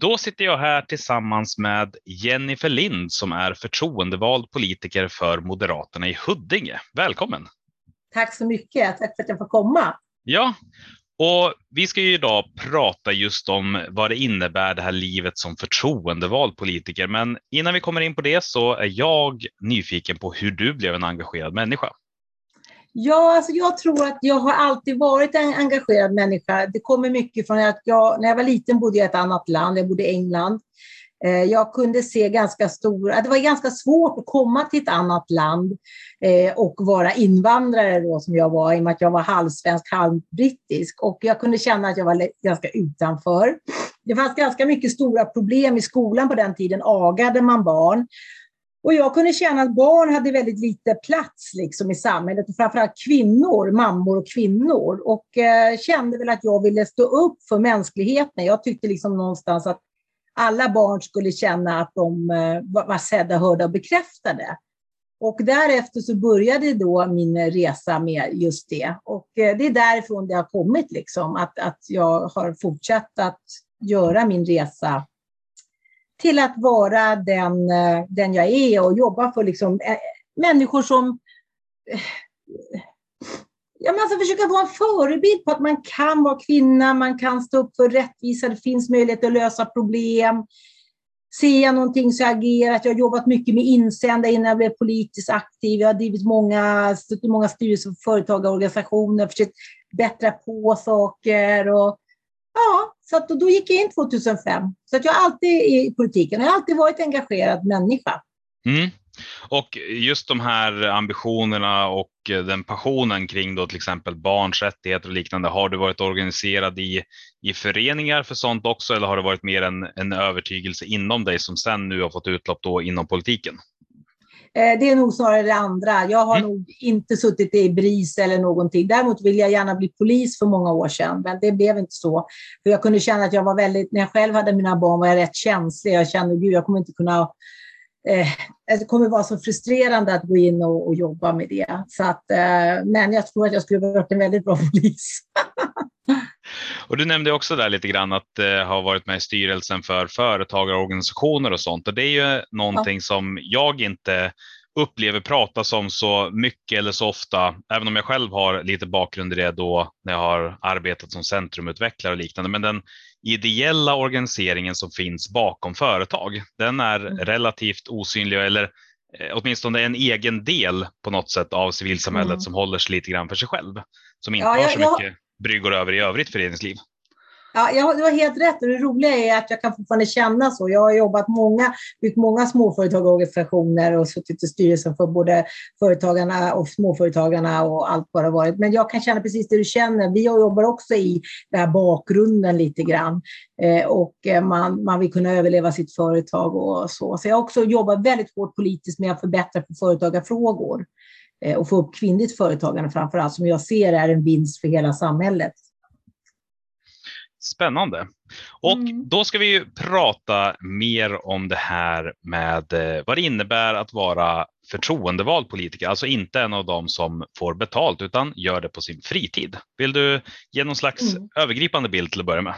Då sitter jag här tillsammans med Jennifer Lind som är förtroendevald politiker för Moderaterna i Huddinge. Välkommen! Tack så mycket. Tack för att jag får komma. Ja, och vi ska ju idag prata just om vad det innebär det här livet som förtroendevald politiker. Men innan vi kommer in på det så är jag nyfiken på hur du blev en engagerad människa. Ja, alltså jag tror att jag har alltid varit en engagerad människa. Det kommer mycket från att jag, när jag var liten bodde jag i ett annat land, jag bodde i England. Eh, jag kunde se ganska stora, det var ganska svårt att komma till ett annat land eh, och vara invandrare då som jag var, i och med att jag var halvsvensk, halvbrittisk. Och jag kunde känna att jag var ganska utanför. Det fanns ganska mycket stora problem i skolan på den tiden, agade man barn. Och jag kunde känna att barn hade väldigt lite plats liksom, i samhället, och framförallt kvinnor, mammor och kvinnor. Och eh, kände väl att jag ville stå upp för mänskligheten. Jag tyckte liksom någonstans att alla barn skulle känna att de eh, var sedda, hörda och bekräftade. Och därefter så började då min resa med just det. Och eh, det är därifrån det har kommit, liksom, att, att jag har fortsatt att göra min resa till att vara den, eh, den jag är och jobba för liksom, eh, människor som eh, ja, men alltså försöka vara en förebild på att man kan vara kvinna, man kan stå upp för rättvisa, det finns möjlighet att lösa problem. Ser jag någonting så jag agerar. Jag Jag har jobbat mycket med insändare innan jag blev politiskt aktiv. Jag har drivit många, i många styrelser för företagarorganisationer, försökt bättra på saker. Och, ja, så att, då gick jag in 2005. Så att jag har alltid i politiken, jag har alltid varit engagerad människa. Mm. Och just de här ambitionerna och eh, den passionen kring då till exempel barns rättigheter och liknande. Har du varit organiserad i, i föreningar för sånt också eller har det varit mer en, en övertygelse inom dig som sen nu har fått utlopp då inom politiken? Eh, det är nog snarare det andra. Jag har mm. nog inte suttit i BRIS eller någonting. Däremot vill jag gärna bli polis för många år sedan, men det blev inte så. För jag kunde känna att jag var väldigt, när jag själv hade mina barn var jag rätt känslig. Jag kände, gud, jag kommer inte kunna eh, det kommer vara så frustrerande att gå in och, och jobba med det. Så att, eh, men jag tror att jag skulle varit en väldigt bra polis. Och du nämnde också där lite grann att eh, ha varit med i styrelsen för företagarorganisationer och sånt. Och det är ju någonting ja. som jag inte upplever pratas om så mycket eller så ofta, även om jag själv har lite bakgrund i det då när jag har arbetat som centrumutvecklare och liknande. Men den ideella organiseringen som finns bakom företag, den är mm. relativt osynlig eller eh, åtminstone en egen del på något sätt av civilsamhället mm. som håller sig lite grann för sig själv, som inte ja, har så mycket bryggor över i övrigt föreningsliv. Ja, jag, du har helt rätt och det roliga är att jag kan fortfarande känna så. Jag har jobbat många, byggt många småföretagarorganisationer och suttit i styrelsen för både företagarna och småföretagarna och allt vad det varit. Men jag kan känna precis det du känner. Vi jobbar också i den här bakgrunden lite grann eh, och eh, man, man vill kunna överleva sitt företag och så. Så jag har också jobbat väldigt hårt politiskt med att förbättra för företagarfrågor och få upp kvinnligt företagande framför allt, som jag ser är en vinst för hela samhället. Spännande. Och mm. då ska vi ju prata mer om det här med eh, vad det innebär att vara förtroendevald politiker, alltså inte en av dem som får betalt utan gör det på sin fritid. Vill du ge någon slags mm. övergripande bild till att börja med?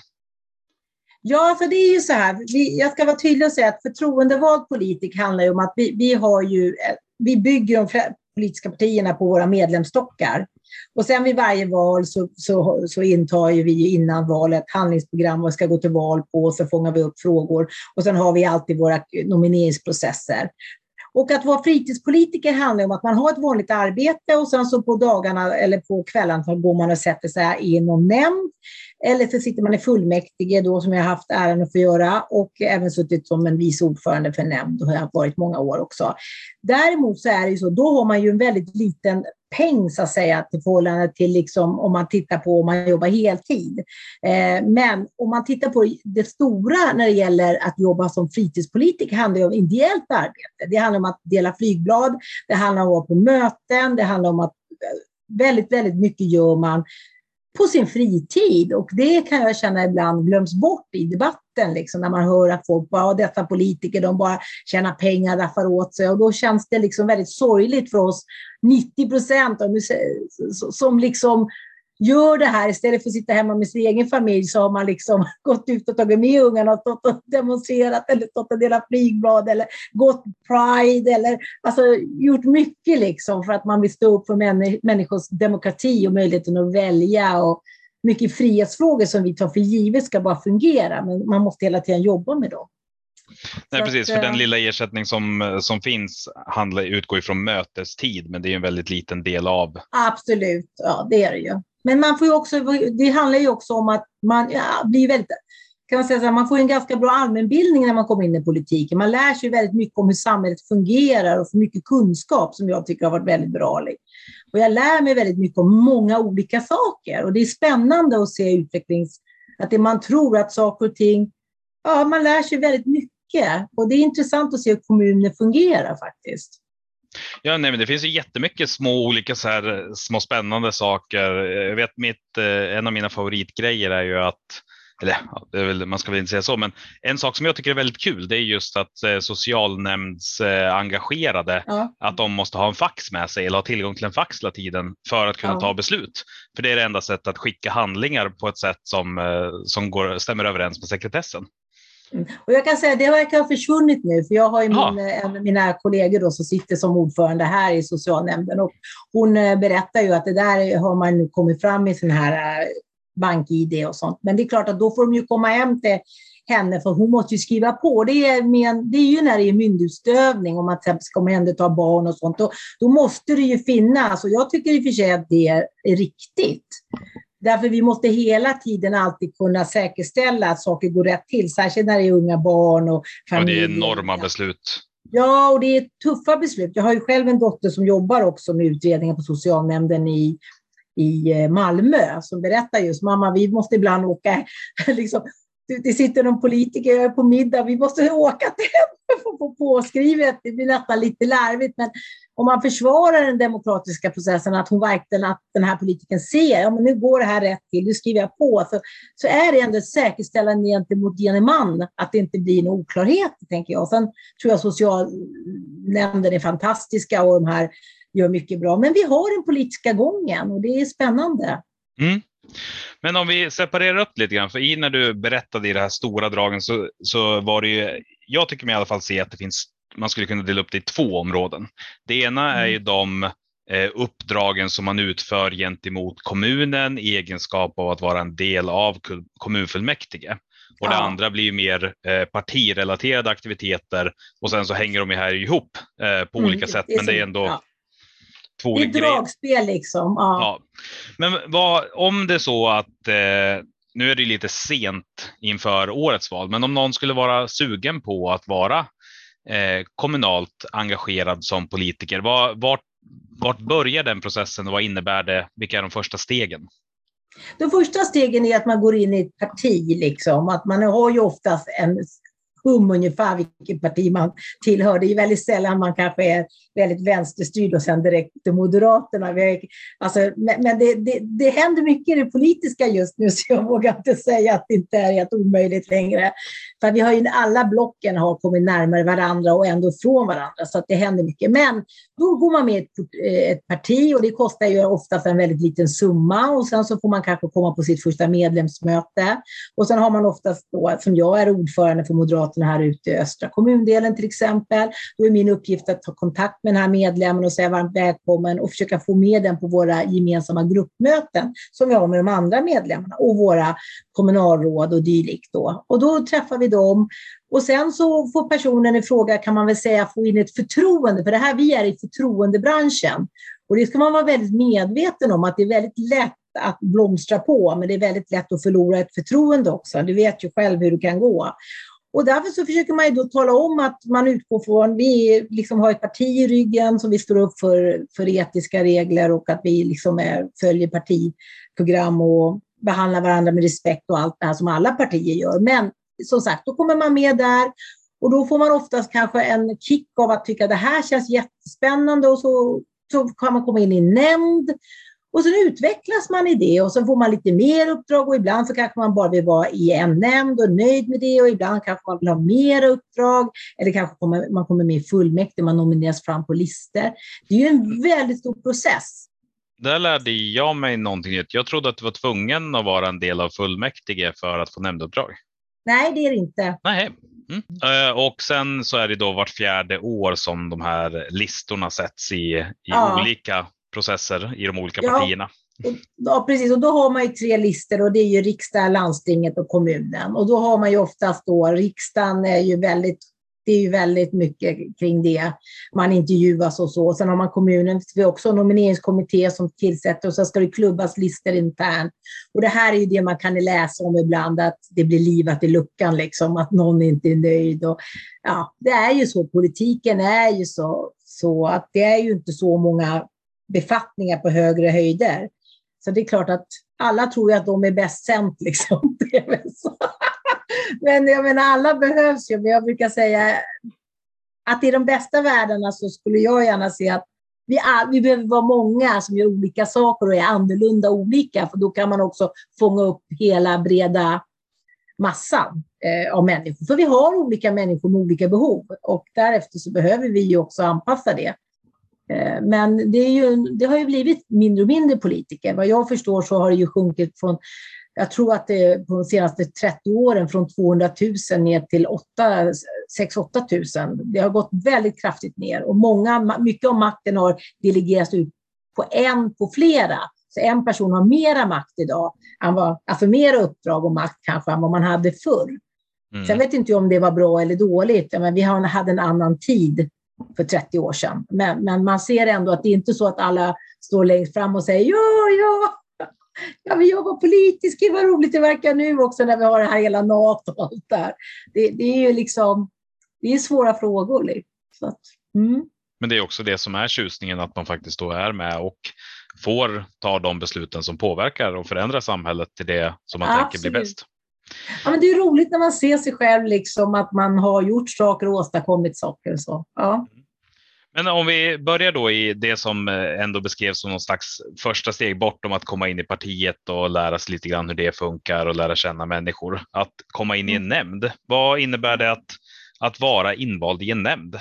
Ja, för det är ju så här, vi, jag ska vara tydlig och säga att förtroendevald politik handlar ju om att vi, vi har ju, eh, vi bygger de politiska partierna på våra medlemsstockar. Och sen vid varje val så, så, så intar ju vi innan valet handlingsprogram vad vi ska gå till val på och så fångar vi upp frågor. Och sen har vi alltid våra nomineringsprocesser. Och att vara fritidspolitiker handlar om att man har ett vanligt arbete och sen så på dagarna eller på kvällarna så går man och sätter sig i någon nämnd. Eller så sitter man i fullmäktige då som jag har haft äran att få göra och även suttit som en vice ordförande för nämnd och har varit många år också. Däremot så är det ju så, då har man ju en väldigt liten peng så att säga till förhållande till liksom, om man tittar på om man jobbar heltid. Eh, men om man tittar på det stora när det gäller att jobba som fritidspolitiker handlar det om ideellt arbete. Det handlar om att dela flygblad, det handlar om att vara på möten, det handlar om att eh, väldigt, väldigt mycket gör man på sin fritid. Och det kan jag känna ibland glöms bort i debatten, liksom, när man hör att folk bara, dessa politiker, de bara tjänar pengar, raffar åt sig. Och då känns det liksom väldigt sorgligt för oss 90 procent som liksom gör det här istället för att sitta hemma med sin egen familj så har man liksom gått ut och tagit med ungarna och stått och demonstrerat eller stått och delat flygblad eller gått Pride eller alltså gjort mycket liksom för att man vill stå upp för människors demokrati och möjligheten att välja och mycket frihetsfrågor som vi tar för givet ska bara fungera, men man måste hela tiden jobba med dem. Nej, så precis. Att, för den eh, lilla ersättning som, som finns handlar, utgår ifrån mötestid, men det är en väldigt liten del av. Absolut, ja det är det ju. Men man får också, det handlar ju också om att man ja, blir väldigt kan man säga så här, man får en ganska bra allmänbildning när man kommer in i politiken. Man lär sig väldigt mycket om hur samhället fungerar och får mycket kunskap som jag tycker har varit väldigt bra. Liksom. Och jag lär mig väldigt mycket om många olika saker och det är spännande att se utvecklings... Att det man tror att saker och ting... Ja, man lär sig väldigt mycket och det är intressant att se hur kommuner fungerar faktiskt. Ja, nej, men det finns ju jättemycket små olika så här, små spännande saker. Jag vet mitt, eh, en av mina favoritgrejer är ju att eller väl, man ska väl inte säga så, men en sak som jag tycker är väldigt kul, det är just att eh, socialnämndsengagerade, eh, ja. att de måste ha en fax med sig eller ha tillgång till en fax hela tiden för att kunna ja. ta beslut. För det är det enda sättet att skicka handlingar på ett sätt som, eh, som går, stämmer överens med sekretessen. Mm. Och jag kan säga att det verkar ha försvunnit nu, för jag har ju min, eh, en av mina kollegor då, som sitter som ordförande här i socialnämnden och hon eh, berättar ju att det där har man kommit fram i sån här bank-id och sånt. Men det är klart att då får de ju komma hem till henne för hon måste ju skriva på. Det är, med, det är ju när det är myndighetsutövning om man till exempel ska omhänderta barn och sånt. Då, då måste det ju finnas och jag tycker i och för sig att det är riktigt. Därför vi måste hela tiden alltid kunna säkerställa att saker går rätt till, särskilt när det är unga barn och familjer. Ja, det är enorma beslut. Ja, och det är tuffa beslut. Jag har ju själv en dotter som jobbar också med utredningar på socialnämnden i i eh, Malmö som berättar just mamma, vi måste ibland åka, liksom, det sitter någon politiker på middag, vi måste åka till henne för att få påskrivet. Det blir nästan lite larvigt, men om man försvarar den demokratiska processen, att hon verkligen, att den här politikern ser, ja men nu går det här rätt till, nu skriver jag på, så, så är det ändå ett säkerställande gentemot gene man att det inte blir någon oklarhet, tänker jag. Sen tror jag socialnämnden är fantastiska och de här gör mycket bra. Men vi har den politiska gången och det är spännande. Mm. Men om vi separerar upp lite grann, för i när du berättade i de här stora dragen så, så var det ju, jag tycker mig i alla fall se att det finns, man skulle kunna dela upp det i två områden. Det ena är ju mm. de eh, uppdragen som man utför gentemot kommunen i egenskap av att vara en del av kommunfullmäktige. Och det andra blir mer eh, partirelaterade aktiviteter och sen så hänger de här ihop eh, på mm, olika sätt. Men det är ändå ja två olika grejer. dragspel liksom. Ja. ja. Men vad, om det är så att eh, nu är det lite sent inför årets val, men om någon skulle vara sugen på att vara eh, kommunalt engagerad som politiker, var, vart, vart börjar den processen och vad innebär det? Vilka är de första stegen? De första stegen är att man går in i ett parti, liksom. att man har ju oftast en hum ungefär vilket parti man tillhör. Det är väldigt sällan man kanske är väldigt vänsterstyrd och sen direkt till Moderaterna. Alltså, men det, det, det händer mycket i det politiska just nu så jag vågar inte säga att det inte är helt omöjligt längre. För vi har ju, alla blocken har kommit närmare varandra och ändå från varandra så att det händer mycket. Men då går man med i ett, eh, ett parti och det kostar ju oftast en väldigt liten summa och sen så får man kanske komma på sitt första medlemsmöte. Och sen har man oftast då, som jag är ordförande för Moderaterna här ute i östra kommundelen till exempel, då är min uppgift att ta kontakt med den här medlemmen och säga varmt välkommen och försöka få med den på våra gemensamma gruppmöten som vi har med de andra medlemmarna och våra kommunalråd och dylikt. Då. Och då träffar vi dem och sen så får personen i fråga, kan man väl säga, få in ett förtroende, för det här vi är i förtroendebranschen. Och det ska man vara väldigt medveten om, att det är väldigt lätt att blomstra på, men det är väldigt lätt att förlora ett förtroende också. Du vet ju själv hur det kan gå. Och därför så försöker man ju då tala om att man utgår från, vi liksom har ett parti i ryggen som vi står upp för, för etiska regler och att vi liksom är, följer partiprogram och behandlar varandra med respekt och allt det här som alla partier gör. Men som sagt, då kommer man med där och då får man oftast kanske en kick av att tycka det här känns jättespännande och så, så kan man komma in i en nämnd och sen utvecklas man i det och så får man lite mer uppdrag och ibland så kanske man bara vill vara i en nämnd och nöjd med det och ibland kanske man vill ha mer uppdrag eller kanske kommer, man kommer med i fullmäktige, man nomineras fram på listor. Det är ju en väldigt stor process. där lärde jag mig någonting nytt. Jag trodde att du var tvungen att vara en del av fullmäktige för att få nämnduppdrag. Nej, det är det inte. Nej. Mm. Eh, och sen så är det då vart fjärde år som de här listorna sätts i, i ja. olika processer i de olika ja. partierna. Ja, precis. Och då har man ju tre listor och det är ju riksdag, landstinget och kommunen. Och då har man ju oftast då, riksdagen är ju väldigt det är ju väldigt mycket kring det. Man intervjuas och så. Sen har man kommunen, vi har också en nomineringskommitté som tillsätter och så ska det klubbas listor internt. Och det här är ju det man kan läsa om ibland, att det blir livat i luckan, liksom, att någon inte är nöjd. Och, ja, det är ju så, politiken är ju så, så att det är ju inte så många befattningar på högre höjder. Så det är klart att alla tror ju att de är bäst sänt. Liksom. Men jag menar, alla behövs ju. Men jag brukar säga att i de bästa världarna så skulle jag gärna se att vi, all, vi behöver vara många som gör olika saker och är annorlunda olika, för då kan man också fånga upp hela breda massan eh, av människor. För vi har olika människor med olika behov och därefter så behöver vi ju också anpassa det. Eh, men det, ju, det, har ju blivit mindre och mindre politiker. Vad jag förstår så har det ju sjunkit från, jag tror att det på de senaste 30 åren, från 200 000 ner till 6-8 000. Det har gått väldigt kraftigt ner och många, mycket av makten har delegerats ut på en på flera. Så en person har mera makt idag, alltså mera uppdrag och makt kanske än vad man hade förr. Mm. Sen vet inte jag om det var bra eller dåligt, men vi hade en annan tid för 30 år sedan. Men, men man ser ändå att det är inte så att alla står längst fram och säger ja, ja, jag vill jobba politiskt, gud vad roligt det verkar nu också när vi har det här hela NATO och allt där. Det, det är ju liksom, det är svåra frågor. Liksom. Att, mm. Men det är också det som är tjusningen, att man faktiskt då är med och får ta de besluten som påverkar och förändrar samhället till det som man Absolut. tänker blir bäst. Ja, men det är roligt när man ser sig själv, liksom, att man har gjort saker och åstadkommit saker. Och så. Ja. Men om vi börjar då i det som eh, ändå beskrevs som någon slags första steg bortom att komma in i partiet och lära sig lite grann hur det funkar och lära känna människor. Att komma in i en nämnd. Vad innebär det att, att vara invald i en nämnd?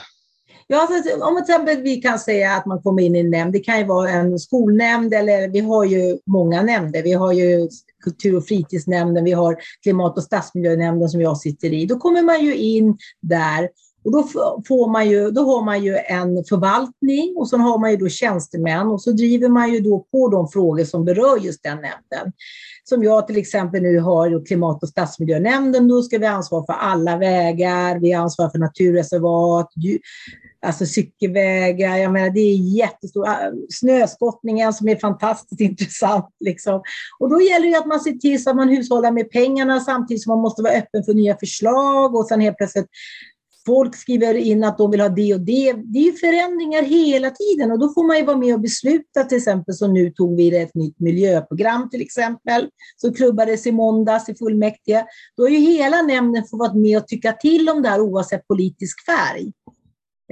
Ja, om till exempel vi kan säga att man kommer in i en nämnd. Det kan ju vara en skolnämnd eller vi har ju många nämnder. Vi har ju kultur och fritidsnämnden, vi har klimat och stadsmiljönämnden som jag sitter i. Då kommer man ju in där och då, får man ju, då har man ju en förvaltning och så har man ju då tjänstemän och så driver man ju då på de frågor som berör just den nämnden. Som jag till exempel nu har klimat och stadsmiljönämnden, då ska vi ansvara för alla vägar, vi ansvarar för naturreservat, alltså cykelvägar, jag menar det är jättestort, äh, snöskottningen som är fantastiskt intressant. Liksom. Och då gäller det att man ser till så att man hushållar med pengarna samtidigt som man måste vara öppen för nya förslag och sen helt plötsligt folk skriver in att de vill ha det och det. Det är ju förändringar hela tiden och då får man ju vara med och besluta till exempel som nu tog vi ett nytt miljöprogram till exempel som klubbades i måndags i fullmäktige. Då har ju hela nämnden fått vara med och tycka till om det här oavsett politisk färg.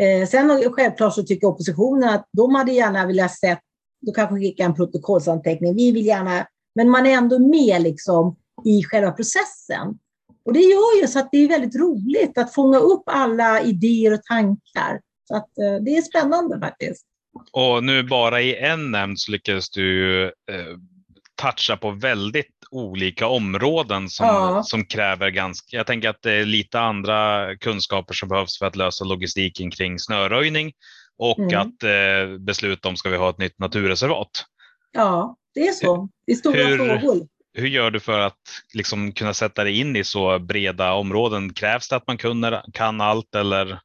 Eh, sen självklart så tycker oppositionen att de hade gärna velat se, då kanske skicka en protokollsanteckning, vi vill gärna, men man är ändå med liksom i själva processen. Och det gör ju så att det är väldigt roligt att fånga upp alla idéer och tankar. Så att eh, det är spännande faktiskt. Och nu bara i en nämnd så lyckades du eh, toucha på väldigt olika områden som, ja. som kräver ganska, jag tänker att det är lite andra kunskaper som behövs för att lösa logistiken kring snöröjning och mm. att eh, besluta om ska vi ha ett nytt naturreservat. Ja, det är så. Det är stora hur, frågor. Hur gör du för att liksom kunna sätta dig in i så breda områden? Krävs det att man kunna, kan allt eller?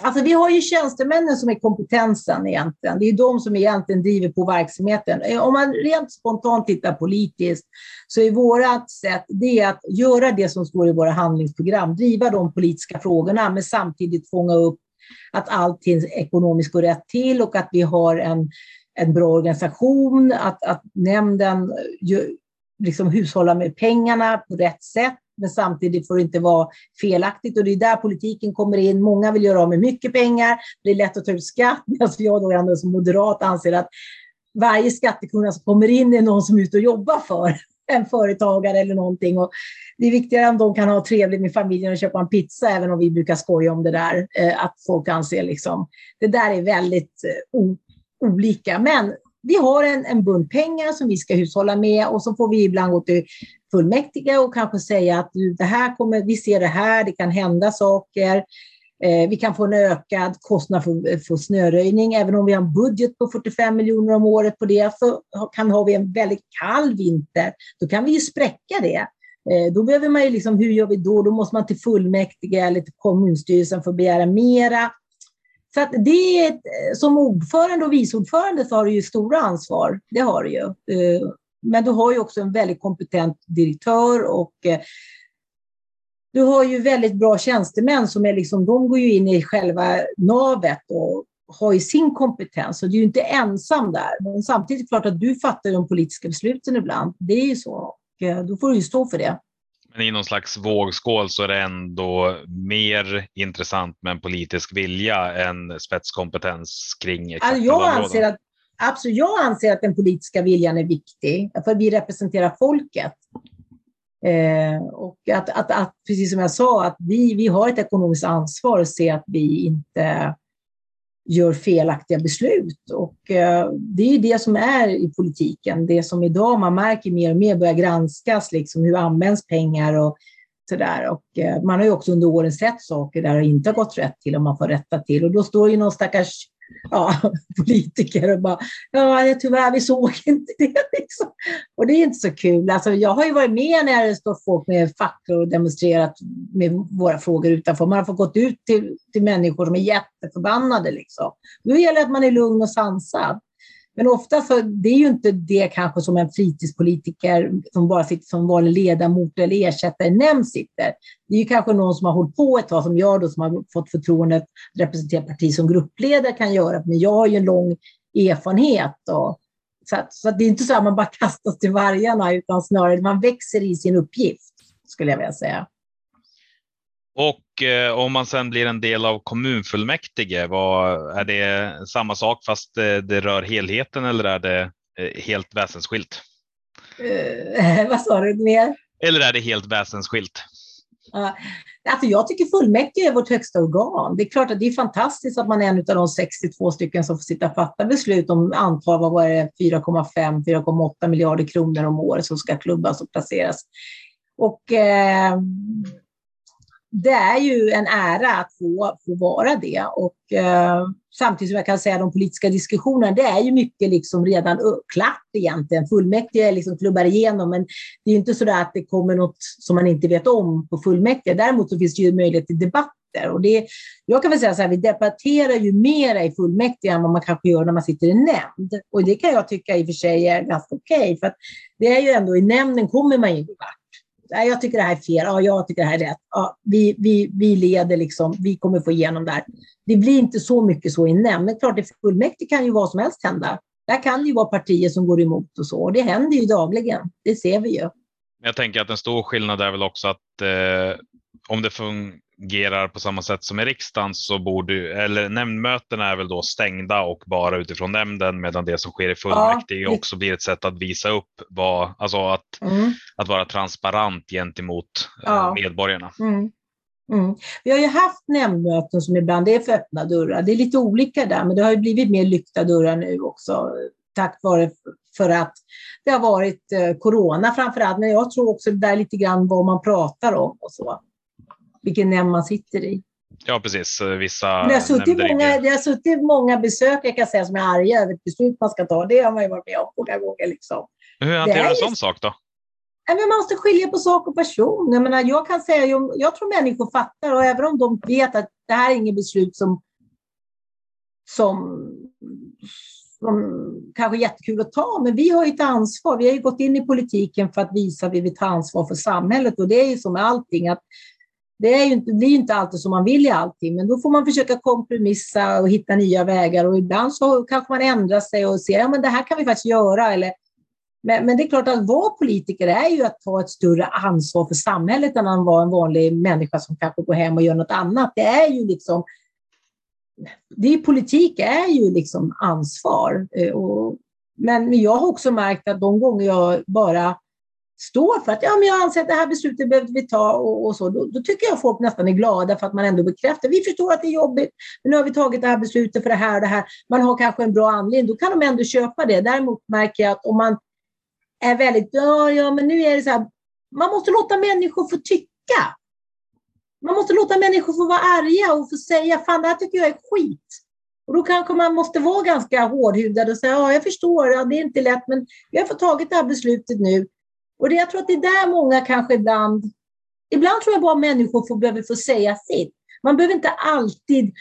Alltså vi har ju tjänstemännen som är kompetensen egentligen. Det är de som egentligen driver på verksamheten. Eh, om man rent spontant tittar politiskt så är vårt sätt det att göra det som står i våra handlingsprogram, driva de politiska frågorna men samtidigt fånga upp att allting ekonomiskt går rätt till och att vi har en, en bra organisation, att, att nämnden liksom hushålla med pengarna på rätt sätt, men samtidigt får det inte vara felaktigt. Och det är där politiken kommer in. Många vill göra av med mycket pengar, det är lätt att ta ut skatt, medan alltså jag då ändå som moderat anser att varje skattekrona som kommer in är någon som är ute och jobbar för en företagare eller någonting. Och det är viktigare om de kan ha trevligt med familjen och köpa en pizza, även om vi brukar skoja om det där, eh, att folk anser liksom, det där är väldigt eh, olika. Men vi har en, en bunt pengar som vi ska hushålla med och så får vi ibland gå till fullmäktige och kanske säga att det här kommer, vi ser det här, det kan hända saker. Eh, vi kan få en ökad kostnad för, för snöröjning. Även om vi har en budget på 45 miljoner om året på det så kan har vi en väldigt kall vinter. Då kan vi ju spräcka det. Eh, då behöver man ju liksom, hur gör vi då? Då måste man till fullmäktige eller till kommunstyrelsen för att begära mera. Så att det är, eh, som ordförande och vice ordförande så har du ju stora ansvar. Det har du ju. Eh, men du har ju också en väldigt kompetent direktör och eh, du har ju väldigt bra tjänstemän som är liksom, de går ju in i själva navet och har ju sin kompetens. Och du är ju inte ensam där. Men samtidigt är det klart att du fattar de politiska besluten ibland. Det är ju så. Och då får du ju stå för det. Men i någon slags vågskål så är det ändå mer intressant med en politisk vilja än spetskompetens kring exakta alltså jag anser att Absolut, jag anser att den politiska viljan är viktig, för vi representerar folket. Eh, och att, att, att, precis som jag sa, att vi, vi har ett ekonomiskt ansvar att se att vi inte gör felaktiga beslut. Och eh, det är det som är i politiken, det som idag man märker mer och mer börjar granskas, liksom hur används pengar och sådär. Och eh, man har ju också under åren sett saker där det inte har gått rätt till och man får rätta till. Och då står ju någon stackars ja, politiker och bara, ja tyvärr vi såg inte det. Liksom. Och det är inte så kul. Alltså, jag har ju varit med när det står folk med facklor och demonstrerat med våra frågor utanför. Man har fått gått ut till, till människor som är jätteförbannade. Liksom. Då gäller det att man är lugn och sansad. Men ofta så det är ju inte det kanske som en fritidspolitiker som bara sitter som vanlig ledamot eller ersättare nämnd sitter. Det är ju kanske någon som har hållit på ett tag, som jag då, som har fått förtroendet att representera parti som gruppledare kan göra. Men jag har ju en lång erfarenhet. Och, så, att, så att det är inte så att man bara kastas till vargarna, utan snarare man växer i sin uppgift, skulle jag vilja säga. Och eh, om man sen blir en del av kommunfullmäktige, vad, är det samma sak fast eh, det rör helheten eller är det eh, helt väsensskilt? Uh, vad sa du mer? Eller är det helt väsensskilt? Uh, alltså jag tycker fullmäktige är vårt högsta organ. Det är klart att det är fantastiskt att man är en av de 62 stycken som får sitta och fatta beslut om antal, vad var det, 4,5-4,8 miljarder kronor om året som ska klubbas och placeras. Och eh, det är ju en ära att få, få vara det. Och, eh, samtidigt som jag kan säga att de politiska diskussionerna, det är ju mycket liksom redan klart egentligen. Fullmäktige liksom klubbar igenom, men det är inte så att det kommer något som man inte vet om på fullmäktige. Däremot så finns det ju möjlighet till debatter. Och det, jag kan väl säga så här, vi debatterar ju mera i fullmäktige än vad man kanske gör när man sitter i nämnd. Och det kan jag tycka i och för sig är ganska okej, okay, för det är ju ändå i nämnden kommer man ju debatt nej, jag tycker det här är fel, ja, jag tycker det här är rätt. Ja, vi, vi, vi leder, liksom, vi kommer få igenom det här. Det blir inte så mycket så i nämnd, men klart, i fullmäktige kan ju vad som helst hända. Där kan det ju vara partier som går emot och så, och det händer ju dagligen. Det ser vi ju. Jag tänker att en stor skillnad är väl också att eh, om det fungerar på samma sätt som i riksdagen så borde, eller nämndmötena är väl då stängda och bara utifrån nämnden medan det som sker i fullmäktige ja. också blir ett sätt att visa upp vad, alltså att, mm. att vara transparent gentemot eh, ja. medborgarna. Mm. Mm. Vi har ju haft nämndmöten som ibland är för öppna dörrar. Det är lite olika där, men det har ju blivit mer lyckta dörrar nu också tack vare för att det har varit eh, corona framför allt. Men jag tror också det där lite grann vad man pratar om och så vilken nämnd man sitter i. Ja, precis. Vissa det, har suttit många, det har suttit många besökare kan säga, som är arga över ett beslut man ska ta. Det har man ju varit med om många gånger. Liksom. Hur hanterar du en sån sak då? Men man måste skilja på sak och person. Jag, menar, jag kan säga, jag, jag tror människor fattar och även om de vet att det här är inget beslut som, som, som kanske är jättekul att ta, men vi har ju ett ansvar. Vi har ju gått in i politiken för att visa att vi vill ta ansvar för samhället och det är ju som med allting att det, är ju inte, blir inte alltid som man vill i allting, men då får man försöka kompromissa och hitta nya vägar. Och ibland så kanske man ändrar sig och ser att ja, det här kan vi faktiskt göra. Eller, men, men, det är klart att vara politiker är ju att ta ett större ansvar för samhället än att vara en vanlig människa som kanske går hem och gör något annat. Det är ju liksom det är, politik är ju liksom ansvar. Eh, och, men jag har också märkt att de gånger jag bara står för att ja, men jag anser att det här beslutet behövde vi ta och, och så, då, då, tycker jag folk nästan är glada för att man ändå bekräftar. Vi förstår att det är jobbigt, men nu har vi tagit det här beslutet för det här och det här. Man har kanske en bra anledning, då kan de ändå köpa det. Däremot märker jag att om man är väldigt, ja, ja men nu är det så här, man måste låta människor få tycka. Man måste låta människor få vara arga och få säga, fan det här tycker jag är skit. Och då kanske man måste vara ganska hårdhudad och säga, ja jag förstår, ja, det är inte lätt, men vi har fått tagit det här beslutet nu. Och det, jag tror att det är där många kanske ibland, ibland tror jag bara människor får, behöver få säga sitt. Man behöver inte alltid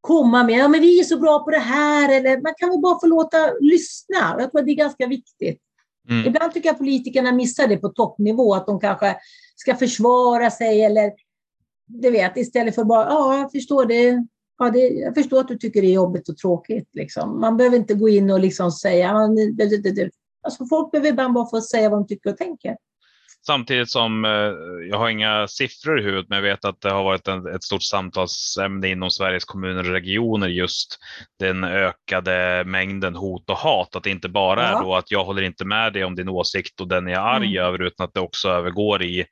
komma med, ja men vi är så bra på det här, eller man kan väl bara få låta lyssna. Jag tror att det är ganska viktigt. Mm. Ibland tycker jag politikerna missar det på toppnivå, att de kanske ska försvara sig eller du vet, istället för bara, ja, jag förstår det. Ja, det, jag förstår att du tycker det är jobbigt och tråkigt. Liksom. Man behöver inte gå in och liksom säga, alltså, folk behöver ibland bara få säga vad de tycker och tänker. Samtidigt som eh, jag har inga siffror i huvudet, men jag vet att det har varit en, ett stort samtalsämne inom Sveriges kommuner och regioner just den ökade mängden hot och hat. Att det inte bara ja. är då att jag håller inte med dig om din åsikt och den är jag arg mm. över, utan att det också övergår i,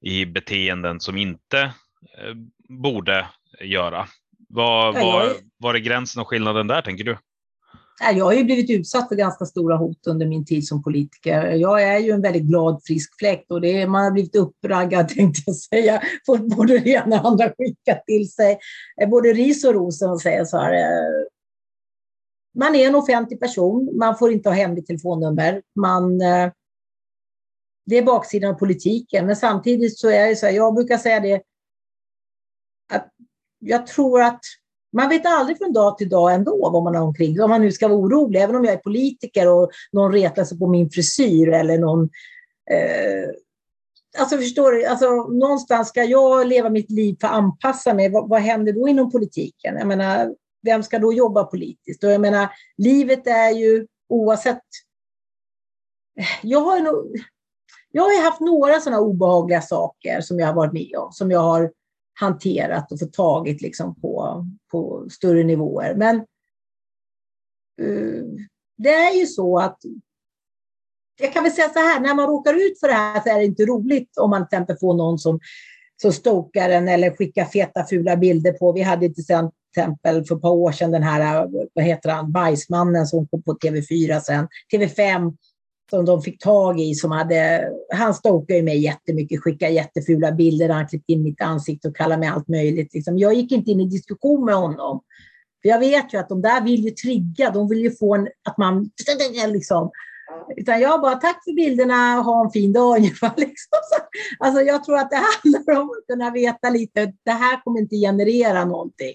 i beteenden som inte eh, borde göra. Var, var, var är gränsen och skillnaden där, tänker du? Jag har ju blivit utsatt för ganska stora hot under min tid som politiker. Jag är ju en väldigt glad, frisk fläkt och det är, man har blivit uppraggad, tänkte jag säga. Fått både det ena och andra skickat till sig. Både ris och ros, om säger så här. Man är en offentlig person, man får inte ha hemligt telefonnummer. Man, eh, det är baksidan av politiken, men samtidigt så är det så här, jag brukar säga det, att jag tror att man vet aldrig från dag till dag ändå vad man har omkring Om man nu ska vara orolig, även om jag är politiker och någon retar sig på min frisyr eller någon... Eh, alltså förstår du, alltså, någonstans ska jag leva mitt liv för att anpassa mig. Vad, vad händer då inom politiken? Jag menar, vem ska då jobba politiskt? Och jag menar, livet är ju oavsett... Jag har, nog, jag har haft några sådana obehagliga saker som jag har varit med om, som jag har hanterat och fått tagit liksom på, på större nivåer. Men uh, det är ju så att jag kan väl säga så här, när man råkar ut för det här så är det inte roligt om man till exempel får någon som, som stokar en eller skickar feta fula bilder på. Vi hade till exempel för ett par år sedan den här, vad heter han, bajsmannen som kom på TV4 sen, TV5, som de fick tag i. Som hade, han stalkade mig jättemycket, skickade jättefula bilder, han klippte in mitt ansikte och kallade mig allt möjligt. Liksom. Jag gick inte in i diskussion med honom. För jag vet ju att de där vill ju trigga, de vill ju få en, att man... Liksom. Utan jag bara, tack för bilderna, ha en fin dag ungefär. Liksom. Alltså, jag tror att det handlar om att kunna veta lite, det här kommer inte generera någonting.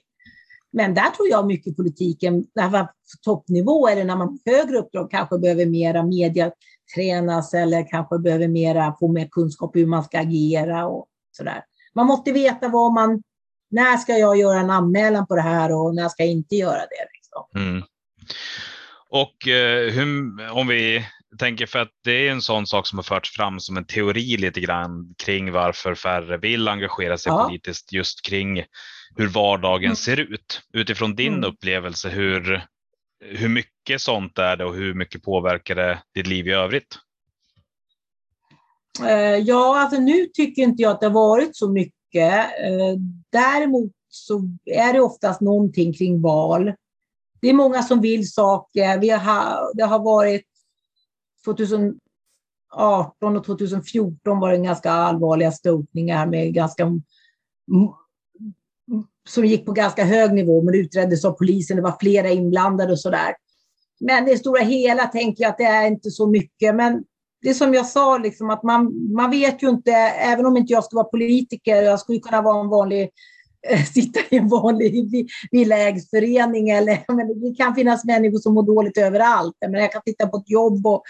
Men där tror jag mycket politiken, på toppnivå eller när man på högre uppdrag kanske behöver mera media tränas eller kanske behöver mera, få mer kunskap hur man ska agera och sådär. Man måste veta vad man, när ska jag göra en anmälan på det här och när ska jag inte göra det. Liksom. Mm. Och eh, hur, om vi tänker för att det är en sån sak som har förts fram som en teori lite grann kring varför färre vill engagera sig ja. politiskt just kring hur vardagen mm. ser ut. Utifrån din mm. upplevelse, hur, hur mycket sånt är det och hur mycket påverkar det ditt liv i övrigt? Eh, ja, alltså nu tycker inte jag att det har varit så mycket. Eh, däremot så är det oftast någonting kring val. Det är många som vill saker. Vi har, det har varit 2018 och 2014 var det ganska allvarliga störtningar med ganska som gick på ganska hög nivå, men utreddes av polisen. Det var flera inblandade och sådär. Men i det stora hela tänker jag att det är inte så mycket. Men det är som jag sa, liksom, att man, man vet ju inte, även om inte jag skulle vara politiker, jag skulle kunna vara en vanlig eh, sitta i en vanlig villaägsförening. Eller, men det kan finnas människor som mår dåligt överallt. Men jag kan titta på ett jobb. Och,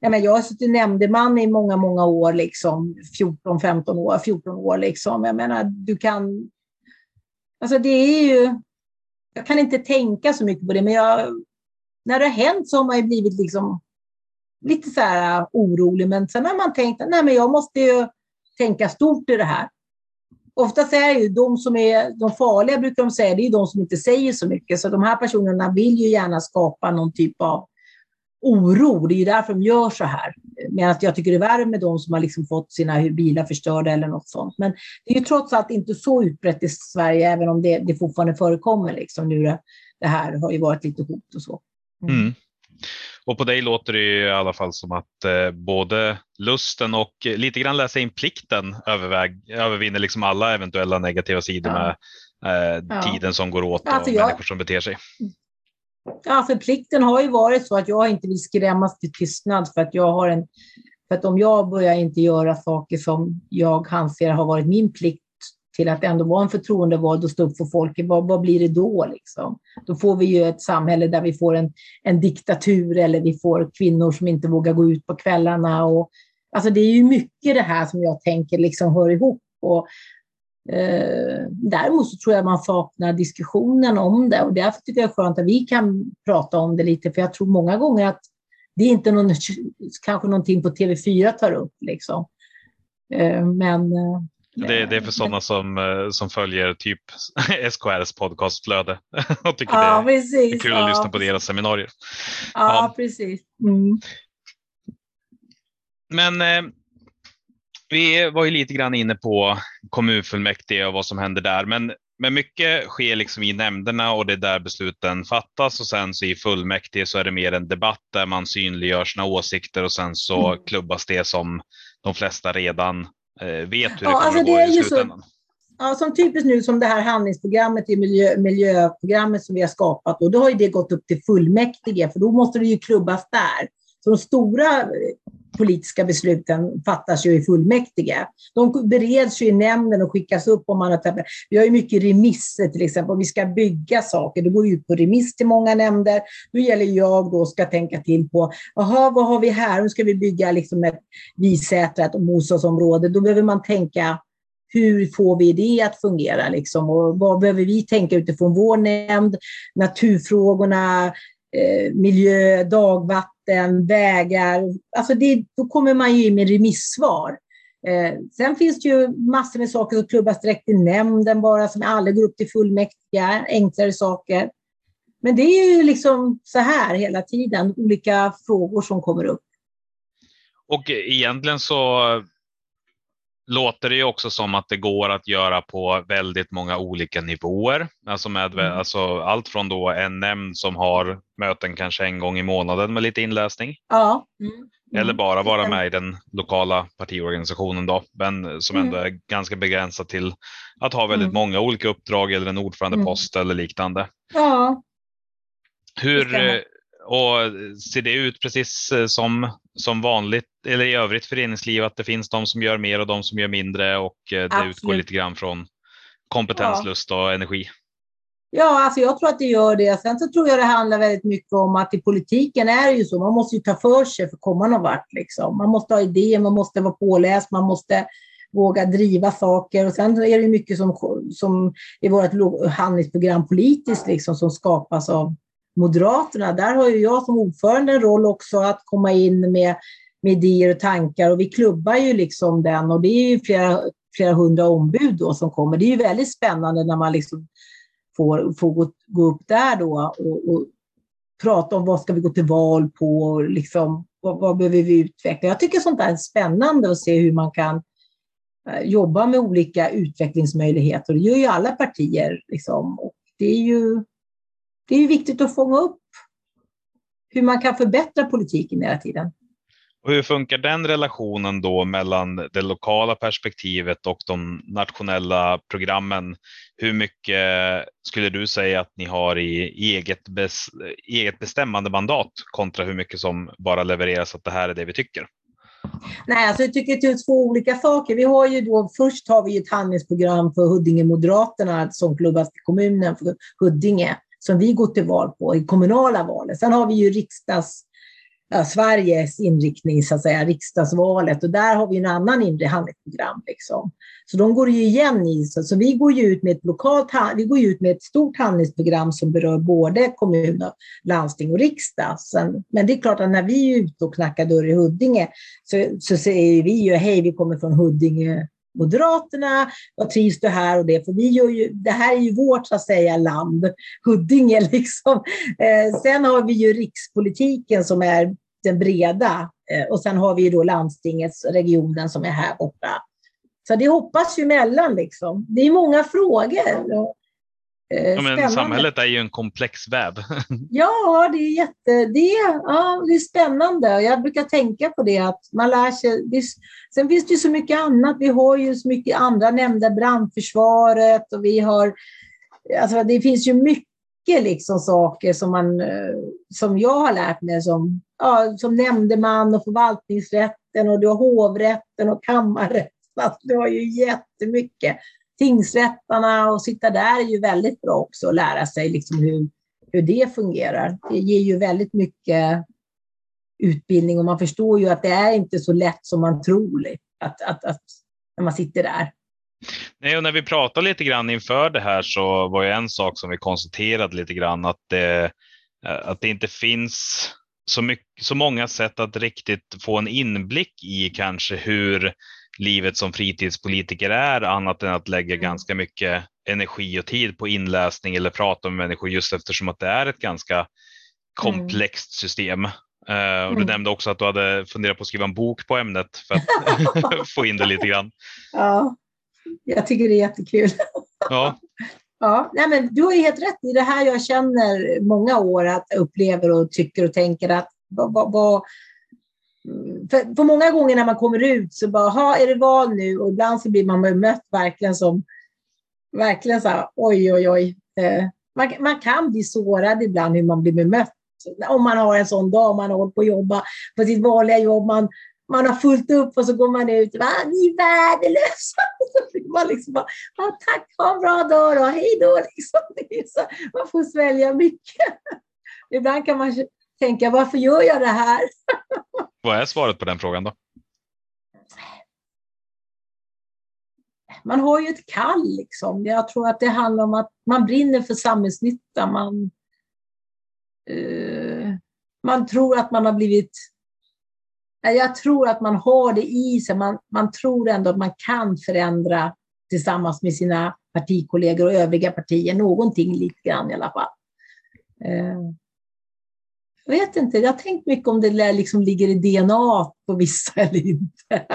jag, menar, jag har suttit nämndeman i många, många år, liksom, 14-15 år. 14 år liksom. Jag menar, du kan Alltså det är ju, jag kan inte tänka så mycket på det, men jag, när det har hänt så har man ju blivit liksom lite så här äh, orolig. Men sen har man tänkt att nej, men jag måste ju tänka stort i det här. Oftast är det ju de som är de farliga, brukar de säga, det är de som inte säger så mycket. Så de här personerna vill ju gärna skapa någon typ av oro. Det är ju därför de gör så här. Men att jag tycker det är värre med de som har liksom fått sina bilar förstörda eller något sånt. Men det är ju trots allt inte så utbrett i Sverige, även om det, det fortfarande förekommer. Liksom. Nu det, det här har ju varit lite hot och så. Mm. Mm. Och på dig låter det i alla fall som att eh, både lusten och lite grann läsa in plikten överväg, övervinner liksom alla eventuella negativa sidor ja. med eh, ja. tiden som går åt och alltså jag, människor som beter sig. Ja, för plikten har ju varit så att jag inte vill skrämmas till tystnad för att jag har en för att om jag börjar inte göra saker som jag anser har varit min plikt till att ändå vara en förtroendevald och stå upp för folket, vad, vad blir det då? Liksom? Då får vi ju ett samhälle där vi får en, en diktatur eller vi får kvinnor som inte vågar gå ut på kvällarna. Och, alltså det är ju mycket det här som jag tänker liksom hör ihop. Och, eh, däremot så tror jag man saknar diskussionen om det och därför tycker jag det är skönt att vi kan prata om det lite, för jag tror många gånger att det är inte någon, kanske någonting på TV4 tar upp. Liksom. Eh, men eh, det, det, är för sådana som, som följer typ SKRs podcastflöde och tycker ja, det är, är kul att lyssna på deras seminarier. Ja, ja. precis. Mm. Men vi var ju lite grann inne på kommunfullmäktige och vad som händer där, men, men mycket sker liksom i nämnderna och det är där besluten fattas och sen så i fullmäktige så är det mer en debatt där man synliggör sina åsikter och sen så mm. klubbas det som de flesta redan Eh, vet hur det ja, kommer alltså att gå i slutändan. Så, ja, som typiskt nu som det här handlingsprogrammet, i miljö, miljöprogrammet som vi har skapat, och då har ju det gått upp till fullmäktige, för då måste det ju klubbas där. Så de stora politiska besluten fattas ju i fullmäktige. De bereds ju i nämnden och skickas upp om man har Vi har ju mycket remisser till exempel, om vi ska bygga saker, då går det ut på remiss till många nämnder. Då gäller jag då ska tänka till på, jaha, vad har vi här? Nu ska vi bygga liksom ett Visätra, ett bostadsområde. Då behöver man tänka hur får vi det att fungera? Liksom? Och vad behöver vi tänka utifrån vår nämnd? Naturfrågorna, eh, miljö, dagvatten möten, vägar. Alltså det, då kommer man ju in med remissvar. Eh, sen finns det ju massor med saker som klubbas direkt i nämnden bara, som aldrig går upp till fullmäktige, enklare saker. Men det är ju liksom så här hela tiden, olika frågor som kommer upp. Och egentligen så låter det ju också som att det går att göra på väldigt många olika nivåer. Alltså, med, mm. alltså allt från då en nämnd som har möten kanske en gång i månaden med lite inläsning. Ja. Mm. Mm. Eller bara vara med i den lokala partiorganisationen då, men som ändå mm. är ganska begränsat till att ha väldigt mm. många olika uppdrag eller en ordförandepost eller liknande. Ja. Hur, och ser det ut precis eh, som, som vanligt eller i övrigt föreningsliv att det finns de som gör mer och de som gör mindre och eh, det Absolut. utgår lite grann från kompetens, ja. lust och energi? Ja, alltså jag tror att det gör det. Sen så tror jag det handlar väldigt mycket om att i politiken är det ju så, man måste ju ta för sig för att komma någon vart. Liksom. Man måste ha idéer, man måste vara påläst, man måste våga driva saker. Och sen är det mycket som, som i vårt handlingsprogram politiskt liksom, som skapas av Moderaterna, där har ju jag som ordförande en roll också att komma in med, med idéer och tankar och vi klubbar ju liksom den och det är ju flera, flera hundra ombud då som kommer. Det är ju väldigt spännande när man liksom får, får gå, gå upp där då och, och prata om vad ska vi gå till val på och liksom, vad, vad behöver vi utveckla. Jag tycker sånt där är spännande att se hur man kan eh, jobba med olika utvecklingsmöjligheter. Det gör ju alla partier. Liksom. Och det är ju det är viktigt att fånga upp hur man kan förbättra politiken hela tiden. Och hur funkar den relationen då mellan det lokala perspektivet och de nationella programmen? Hur mycket skulle du säga att ni har i eget, bes, eget bestämmande mandat kontra hur mycket som bara levereras att det här är det vi tycker? Nej, alltså jag tycker det är två olika saker. Vi har ju då, först har vi ett handlingsprogram för Huddinge Moderaterna som klubbas till kommunen för Huddinge som vi går till val på i kommunala valet. Sen har vi ju riksdags, ja, Sveriges inriktning, så att säga, riksdagsvalet och där har vi en annan inre handlingsprogram. Liksom. Så de går ju igen i, så, så vi går ju ut med ett lokalt, vi går ut med ett stort handlingsprogram som berör både kommun, landsting och riksdag. Sen, men det är klart att när vi är ute och knackar dörr i Huddinge så, så säger vi ju hej, vi kommer från Huddinge Moderaterna? Vad trivs du här och det? För vi gör ju, det här är ju vårt så att säga land, Huddinge liksom. Eh, sen har vi ju rikspolitiken som är den breda eh, och sen har vi ju då landstingets, regionen som är här borta. Så det hoppas ju emellan. liksom. Det är många frågor. Eh, ja, men samhället är ju en komplex väv. ja, det är jätte, det är, ja, det är spännande. Jag brukar tänka på det att man lär sig. Det, sen finns det ju så mycket annat. Vi har ju så mycket andra nämnda brandförsvaret och vi har, alltså det finns ju mycket liksom saker som, man, eh, som jag har lärt mig som, ja, som nämndeman och förvaltningsrätten och du har hovrätten och kammarrätten. Du har ju jättemycket Tingsrättarna och sitta där är ju väldigt bra också att lära sig liksom hur, hur det fungerar. Det ger ju väldigt mycket utbildning och man förstår ju att det är inte så lätt som man tror att, att, att, när man sitter där. Nej, och när vi pratade lite grann inför det här så var ju en sak som vi konstaterade lite grann att det, eh, att det inte finns så, mycket, så många sätt att riktigt få en inblick i kanske hur livet som fritidspolitiker är annat än att lägga mm. ganska mycket energi och tid på inläsning eller prata med människor just eftersom att det är ett ganska komplext system. Uh, och du mm. nämnde också att du hade funderat på att skriva en bok på ämnet för att få in det lite grann. Ja, jag tycker det är jättekul. Ja. Ja, nej men du har helt rätt i det här jag känner många år att jag upplever och tycker och tänker att vad, vad, vad, för, för många gånger när man kommer ut så bara, ha är det val nu? Och ibland så blir man bemött verkligen som, verkligen så här, oj, oj, oj. Eh, man, man kan bli sårad ibland hur man blir bemött. Om man har en sån dag, man har hållit på att jobba på sitt vanliga jobb, man, man har fullt upp och så går man ut, Va, ah, ni är värdelösa. man liksom bara, tack, ha en bra dag då, hej då. Liksom. man får svälja mycket. Ibland kan man tänka, varför gör jag det här? Vad är svaret på den frågan då? Man har ju ett kall liksom. Jag tror att det handlar om att man brinner för samhällsnytta. Man, uh, man tror att man har blivit... Jag tror att man har det i sig. Man, man tror ändå att man kan förändra tillsammans med sina partikollegor och övriga partier. Någonting lite grann i alla fall. Jag vet inte, jag har tänkt mycket om det liksom ligger i DNA på vissa eller inte.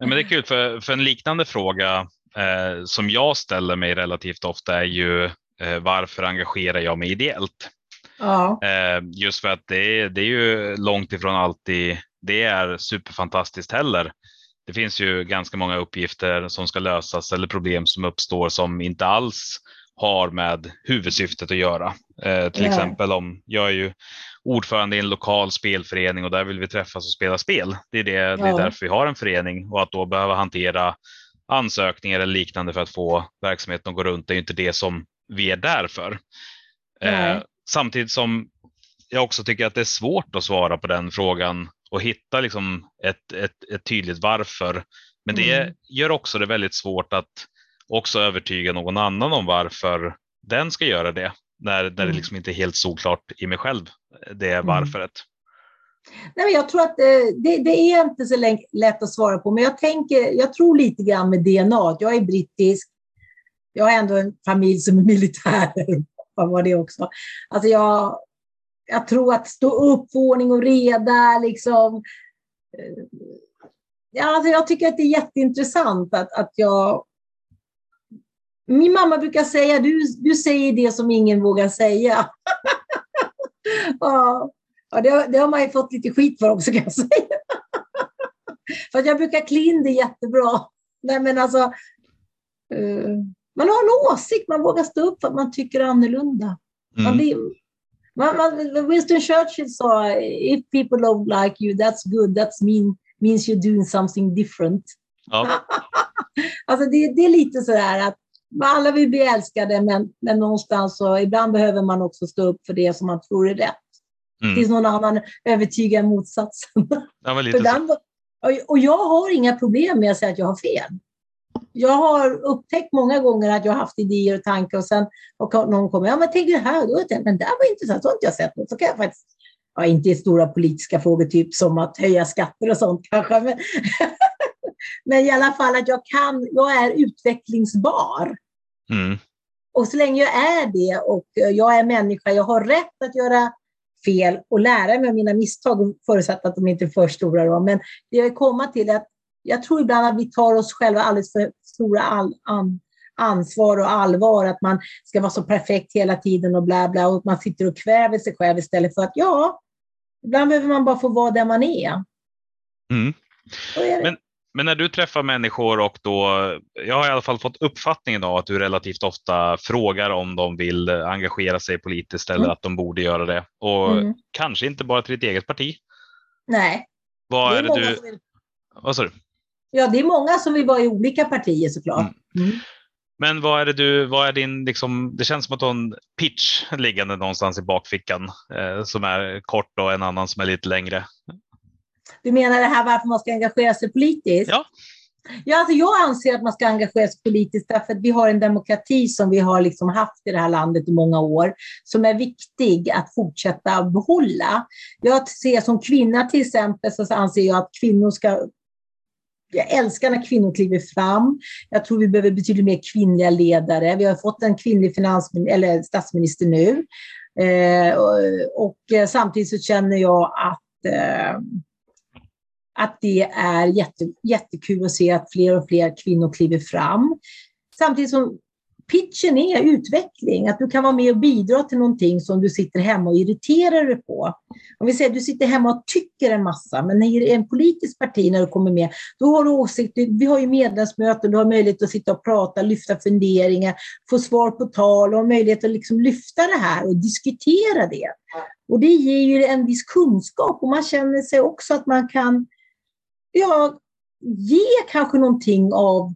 Men det är kul, för, för en liknande fråga eh, som jag ställer mig relativt ofta är ju eh, varför engagerar jag mig ideellt? Ja. Eh, just för att det är, det är ju långt ifrån alltid det är superfantastiskt heller. Det finns ju ganska många uppgifter som ska lösas eller problem som uppstår som inte alls har med huvudsyftet att göra. Eh, till yeah. exempel om jag är ju ordförande i en lokal spelförening och där vill vi träffas och spela spel. Det är, det, ja. det är därför vi har en förening och att då behöva hantera ansökningar eller liknande för att få verksamheten att gå runt det är inte det som vi är där för. Eh, samtidigt som jag också tycker att det är svårt att svara på den frågan och hitta liksom ett, ett, ett tydligt varför. Men det mm. gör också det väldigt svårt att också övertyga någon annan om varför den ska göra det. När, när det mm. liksom inte är helt solklart i mig själv, det är mm. varföret. Nej, men jag tror att det, det, det, är inte så lätt att svara på, men jag, tänker, jag tror lite grann med DNA. Jag är brittisk, jag har ändå en familj som är militärer. var det också. Alltså jag, jag tror att stå upp för ordning och reda, liksom. Eh, ja, alltså jag tycker att det är jätteintressant att, att jag min mamma brukar säga, du, du säger det som ingen vågar säga. ja, ja det, det, har man ju fått lite skit för också kan jag säga. för jag brukar klä det jättebra. Nej, men alltså, uh, man har en åsikt, man vågar stå upp för att man tycker annorlunda. Mm. Man man, man, Winston Churchill sa, if people don't like you, that's good, that mean, means you're doing something different. Ja. alltså det, det är lite så där att alla vill bli älskade, men, men någonstans så ibland behöver man också stå upp för det som man tror är rätt. Mm. Tills någon annan övertygar motsatsen. Ja, ibland, och jag har inga problem med att säga att jag har fel. Jag har upptäckt många gånger att jag har haft idéer och tankar och sen och någon kommer, ja men tänk det här, då jag, men det var intressant, så har inte jag sett något. Så kan jag faktiskt, ja, inte i stora politiska frågor, typ som att höja skatter och sånt kanske, men, men i alla fall att jag kan, jag är utvecklingsbar. Mm. Och så länge jag är det och jag är människa, jag har rätt att göra fel och lära mig av mina misstag, förutsatt att de inte är för stora. Då. Men det jag vill komma till är att jag tror ibland att vi tar oss själva alldeles för stora all, an, ansvar och allvar, att man ska vara så perfekt hela tiden och bla bla, och man sitter och kväver sig själv istället för att ja, ibland behöver man bara få vara där man är. Mm. är men, men när du träffar människor och då, jag har i alla fall fått uppfattningen av att du relativt ofta frågar om de vill engagera sig politiskt eller mm. att de borde göra det. Och mm. kanske inte bara till ditt eget parti. Nej. Vad är, är det du... Vill... Vad sa du? Ja, det är många som vill vara i olika partier såklart. Mm. mm. Men vad är det du, vad är din, liksom, det känns som att du har en pitch liggande någonstans i bakfickan eh, som är kort och en annan som är lite längre. Du menar det här varför man ska engagera sig politiskt? Ja. Ja, alltså jag anser att man ska engagera sig politiskt därför att vi har en demokrati som vi har liksom haft i det här landet i många år, som är viktig att fortsätta behålla. Jag ser som kvinna till exempel så anser jag att kvinnor ska jag älskar när kvinnor kliver fram. Jag tror vi behöver betydligt mer kvinnliga ledare. Vi har fått en kvinnlig finansminister, eller statsminister nu. Eh, och, och, eh, samtidigt så känner jag att, eh, att det är jätte, jättekul att se att fler och fler kvinnor kliver fram. Samtidigt som pitchen är utveckling, att du kan vara med och bidra till någonting som du sitter hemma och irriterar dig på. Om vi säger att du sitter hemma och tycker en massa, men i en politisk parti när du kommer med, då har du åsikter. Vi har ju medlemsmöten, du har möjlighet att sitta och prata, lyfta funderingar, få svar på tal och möjlighet att liksom lyfta det här och diskutera det. Och det ger ju en viss kunskap och man känner sig också att man kan ja, ge kanske någonting av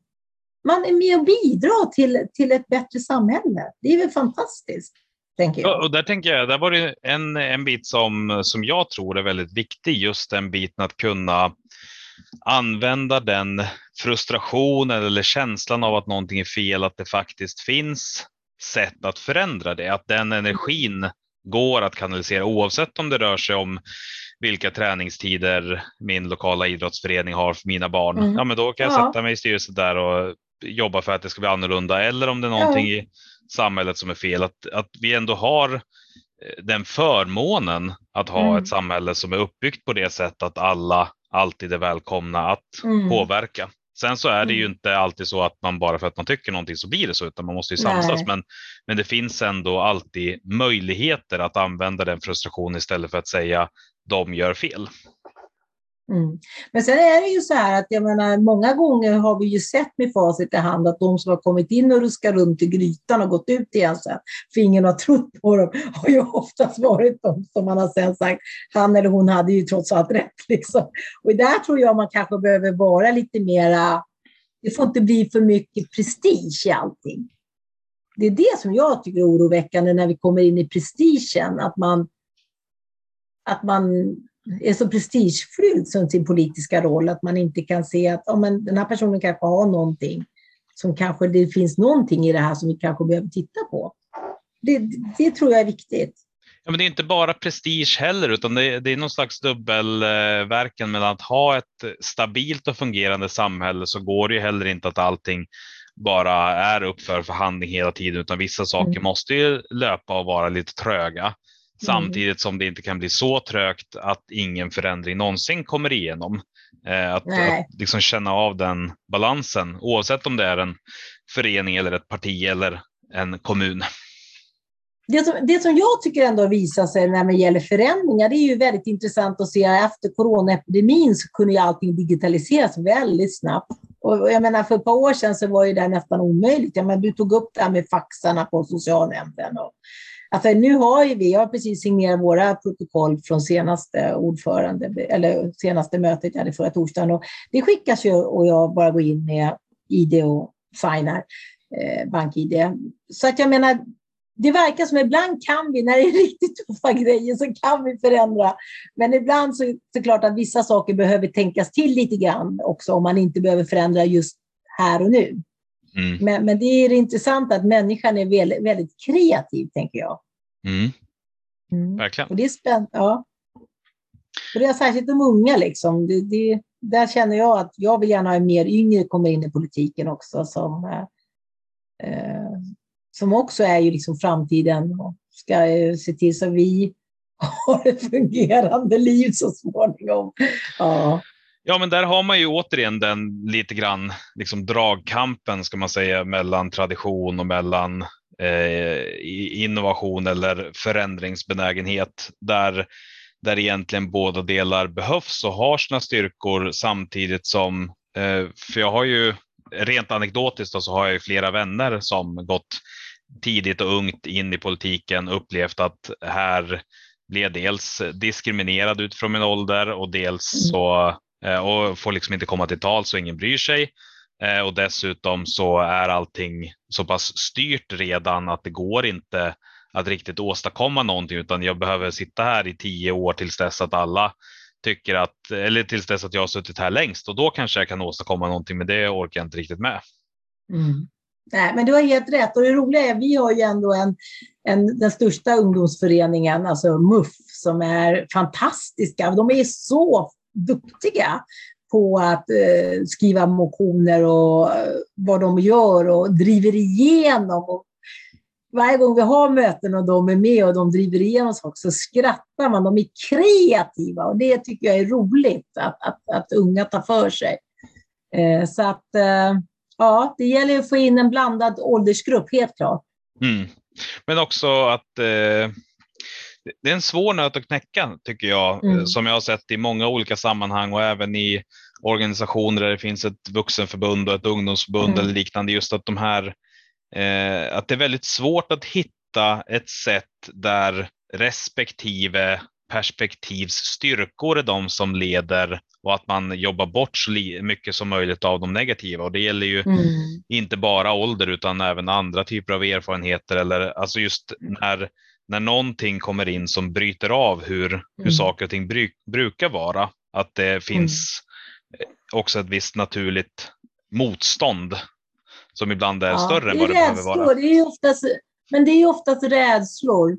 man är med och bidrar till, till ett bättre samhälle. Det är väl fantastiskt. Ja. Och där tänker jag, där var det en, en bit som, som jag tror är väldigt viktig, just den biten att kunna använda den frustrationen eller känslan av att någonting är fel, att det faktiskt finns sätt att förändra det, att den energin går att kanalisera oavsett om det rör sig om vilka träningstider min lokala idrottsförening har för mina barn. Mm. Ja, men då kan jag ja. sätta mig i styrelsen där och jobba för att det ska bli annorlunda eller om det är någonting ja. i samhället som är fel. Att, att vi ändå har eh, den förmånen att ha mm. ett samhälle som är uppbyggt på det sättet att alla alltid är välkomna att mm. påverka. Sen så är det ju mm. inte alltid så att man bara för att man tycker någonting så blir det så, utan man måste ju samsas. Men, men det finns ändå alltid möjligheter att använda den frustrationen istället för att säga de gör fel. Mm. Men sen är det ju så här att jag menar, många gånger har vi ju sett med facit i hand att de som har kommit in och ruskat runt i grytan och gått ut igen sen, för ingen har trott på dem, har ju oftast varit de som man har sen sagt, han eller hon hade ju trots allt rätt. Liksom. Och där tror jag man kanske behöver vara lite mera, det får inte bli för mycket prestige i allting. Det är det som jag tycker är oroväckande när vi kommer in i prestigen, att man, att man är så prestigefylld som sin politiska roll att man inte kan se att oh, men den här personen kanske har någonting som kanske det finns någonting i det här som vi kanske behöver titta på. Det, det tror jag är viktigt. Ja, men det är inte bara prestige heller, utan det är, det är någon slags dubbelverkan mellan att ha ett stabilt och fungerande samhälle så går det ju heller inte att allting bara är upp för förhandling hela tiden, utan vissa saker mm. måste ju löpa och vara lite tröga. Samtidigt som det inte kan bli så trögt att ingen förändring någonsin kommer igenom. Eh, att, att liksom känna av den balansen oavsett om det är en förening eller ett parti eller en kommun. Det som, det som jag tycker ändå visar sig när det gäller förändringar, det är ju väldigt intressant att se efter coronaepidemin så kunde ju allting digitaliseras väldigt snabbt. Och jag menar, för ett par år sedan så var ju det nästan omöjligt. Jag menar, du tog upp det här med faxarna på socialnämnden. Och Alltså, nu har ju vi, jag har precis signerat våra protokoll från senaste ordförande, eller senaste mötet jag hade förra torsdagen. Och det skickas ju och jag bara går in med ID och signar, eh, bank-ID. Så att jag menar, det verkar som ibland kan vi, när det är riktigt tuffa grejer, så kan vi förändra. Men ibland så är det klart att vissa saker behöver tänkas till lite grann också, om man inte behöver förändra just här och nu. Mm. Men, men det är intressant att människan är väldigt, väldigt kreativ, tänker jag. Mm. Mm. Verkligen. Och det är spännande. Ja. Och det är särskilt de unga. Liksom. Det, det, där känner jag att jag vill gärna ha mer yngre kommer in i politiken också som, eh, som också är ju liksom framtiden och ska eh, se till så vi har ett fungerande liv så småningom. Ja. Ja, men där har man ju återigen den lite grann liksom dragkampen ska man säga mellan tradition och mellan eh, innovation eller förändringsbenägenhet där, där egentligen båda delar behövs och har sina styrkor samtidigt som, eh, för jag har ju rent anekdotiskt så har jag ju flera vänner som gått tidigt och ungt in i politiken upplevt att här blev dels diskriminerad utifrån min ålder och dels mm. så Eh, och får liksom inte komma till tal så ingen bryr sig. Eh, och dessutom så är allting så pass styrt redan att det går inte att riktigt åstadkomma någonting utan jag behöver sitta här i tio år tills dess att alla tycker att, eller tills dess att jag har suttit här längst och då kanske jag kan åstadkomma någonting men det orkar jag inte riktigt med. Mm. Nej, men du har helt rätt och det roliga är vi har ju ändå en, en, den största ungdomsföreningen, alltså MUF, som är fantastiska. De är så duktiga på att eh, skriva motioner och eh, vad de gör och driver igenom. Och varje gång vi har möten och de är med och de driver igenom saker så skrattar man. De är kreativa och det tycker jag är roligt att, att, att unga tar för sig. Eh, så att eh, ja, det gäller att få in en blandad åldersgrupp, helt klart. Mm. Men också att eh det är en svår nöt att knäcka tycker jag, mm. som jag har sett i många olika sammanhang och även i organisationer där det finns ett vuxenförbund och ett ungdomsförbund mm. eller liknande. Just att de här, eh, att det är väldigt svårt att hitta ett sätt där respektive perspektivs styrkor är de som leder och att man jobbar bort så mycket som möjligt av de negativa. Och det gäller ju mm. inte bara ålder utan även andra typer av erfarenheter eller alltså just när när någonting kommer in som bryter av hur, mm. hur saker och ting bry, brukar vara, att det finns mm. också ett visst naturligt motstånd som ibland är ja, större än vad det behöver vara. Det är oftast, men det är oftast rädslor.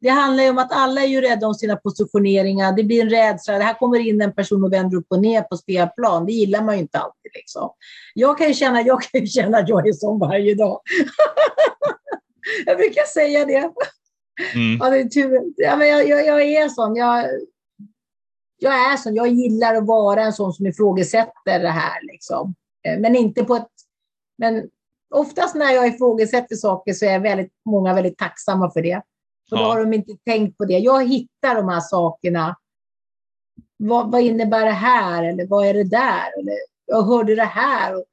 Det handlar ju om att alla är ju rädda om sina positioneringar. Det blir en rädsla. Det här kommer in en person och vänder upp och ner på spelplan. Det gillar man ju inte alltid. Liksom. Jag kan ju känna, jag kan ju känna att jag är sån varje dag. jag brukar säga det. Mm. Ja, det är tur. Ja, men jag, jag, jag är sån. Jag, jag är sån. Jag gillar att vara en sån som ifrågasätter det här. Liksom. Eh, men inte på ett... Men oftast när jag ifrågasätter saker så är väldigt många väldigt tacksamma för det. Och då ja. har de inte tänkt på det. Jag hittar de här sakerna. Vad, vad innebär det här? Eller vad är det där? Eller, jag hörde det här. Och,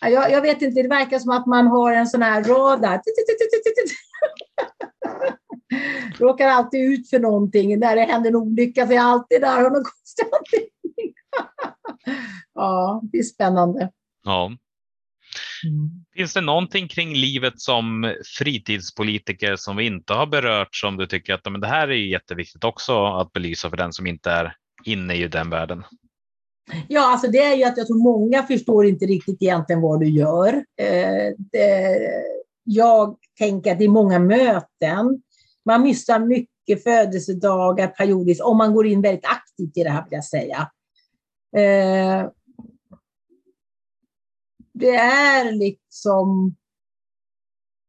jag, jag, vet inte, det verkar som att man har en sån här radar. Råkar alltid ut för någonting. När det händer en olycka så är jag alltid där och någon anledning. ja, det är spännande. Ja. Mm. Finns det någonting kring livet som fritidspolitiker som vi inte har berört som du tycker att men det här är jätteviktigt också att belysa för den som inte är inne i den världen? Ja, alltså det är ju att jag tror många förstår inte riktigt egentligen vad du gör. Eh, det, jag tänker att det är många möten man missar mycket födelsedagar periodiskt om man går in väldigt aktivt i det här vill jag säga. Eh, det är liksom...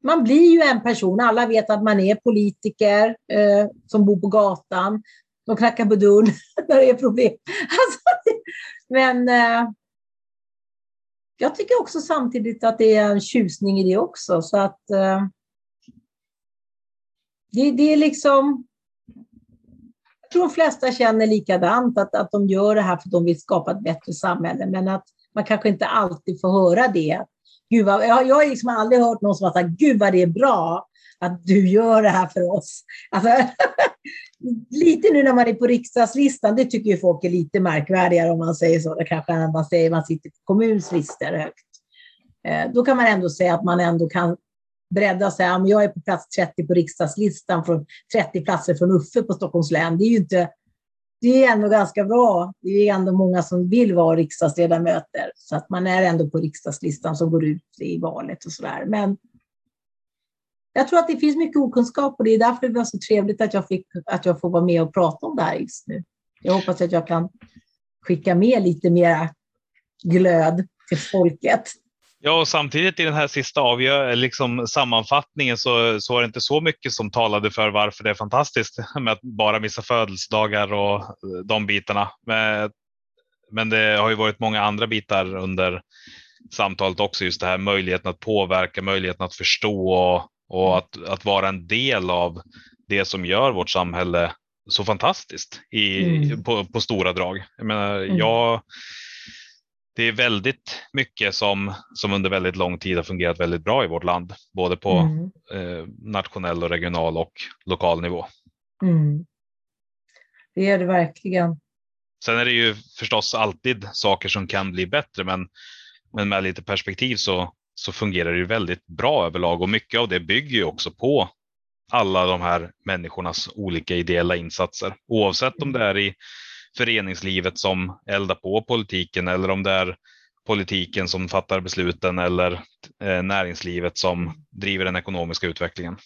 Man blir ju en person. Alla vet att man är politiker eh, som bor på gatan. De knackar på dörren när det är problem. Alltså, men eh, jag tycker också samtidigt att det är en tjusning i det också. Så att eh, det, det är liksom... Jag tror de flesta känner likadant, att, att de gör det här för att de vill skapa ett bättre samhälle, men att man kanske inte alltid får höra det. Gud vad, jag, jag har liksom aldrig hört någon som har sagt, gud vad det är bra att du gör det här för oss. Alltså, lite nu när man är på riksdagslistan, det tycker ju folk är lite märkvärdigare om man säger så. Det kanske när man säger man sitter på kommunslistor högt. Eh, då kan man ändå säga att man ändå kan beredda att säga att jag är på plats 30 på riksdagslistan från 30 platser från Uffe på Stockholms län. Det är ju inte, det är ändå ganska bra. Det är ändå många som vill vara riksdagsledamöter, så att man är ändå på riksdagslistan som går ut i valet och sådär. Men jag tror att det finns mycket okunskap och det är därför det var så trevligt att jag, fick, att jag får vara med och prata om det här just nu. Jag hoppas att jag kan skicka med lite mera glöd till folket. Ja, och samtidigt i den här sista avgör, liksom sammanfattningen så, så var det inte så mycket som talade för varför det är fantastiskt med att bara missa födelsedagar och de bitarna. Men, men det har ju varit många andra bitar under samtalet också, just det här möjligheten att påverka, möjligheten att förstå och, och att, att vara en del av det som gör vårt samhälle så fantastiskt i, mm. på, på, stora drag. Jag menar, mm. jag det är väldigt mycket som, som under väldigt lång tid har fungerat väldigt bra i vårt land, både på mm. eh, nationell och regional och lokal nivå. Mm. Det är det verkligen. Sen är det ju förstås alltid saker som kan bli bättre, men, men med lite perspektiv så, så fungerar det ju väldigt bra överlag och mycket av det bygger ju också på alla de här människornas olika ideella insatser, oavsett om det är i föreningslivet som eldar på politiken eller om det är politiken som fattar besluten eller eh, näringslivet som driver den ekonomiska utvecklingen.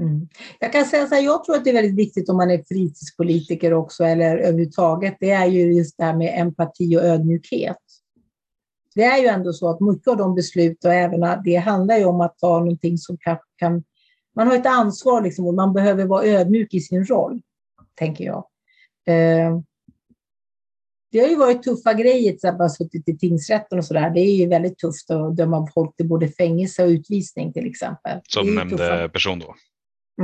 Mm. Jag kan säga så här, jag tror att det är väldigt viktigt om man är fritidspolitiker också eller överhuvudtaget. Det är ju just det här med empati och ödmjukhet. Det är ju ändå så att mycket av de beslut och även det handlar ju om att ta någonting som kan, kan man har ett ansvar liksom, och man behöver vara ödmjuk i sin roll, tänker jag. Eh, det har ju varit tuffa grejer, till exempel suttit i tingsrätten och sådär. Det är ju väldigt tufft att döma folk till både fängelse och utvisning till exempel. Som nämnde tuffa. person då.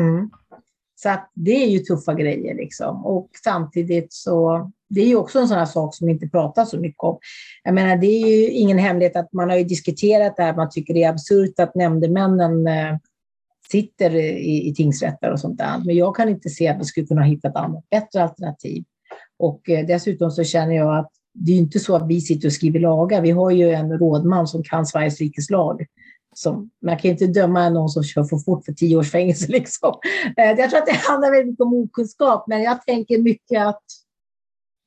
Mm. Så att det är ju tuffa grejer liksom. Och samtidigt så, det är ju också en sån här sak som inte pratas så mycket om. Jag menar, det är ju ingen hemlighet att man har ju diskuterat det här, man tycker det är absurt att nämndemännen eh, sitter i, i tingsrätter och sånt där. Men jag kan inte se att vi skulle kunna hitta ett annat bättre alternativ. Och eh, dessutom så känner jag att det är inte så att vi sitter och skriver lagar. Vi har ju en rådman som kan Sveriges rikes lag. Som, man kan inte döma någon som kör för fort för tio års fängelse. Liksom. Eh, jag tror att det handlar väldigt mycket om okunskap, men jag tänker mycket att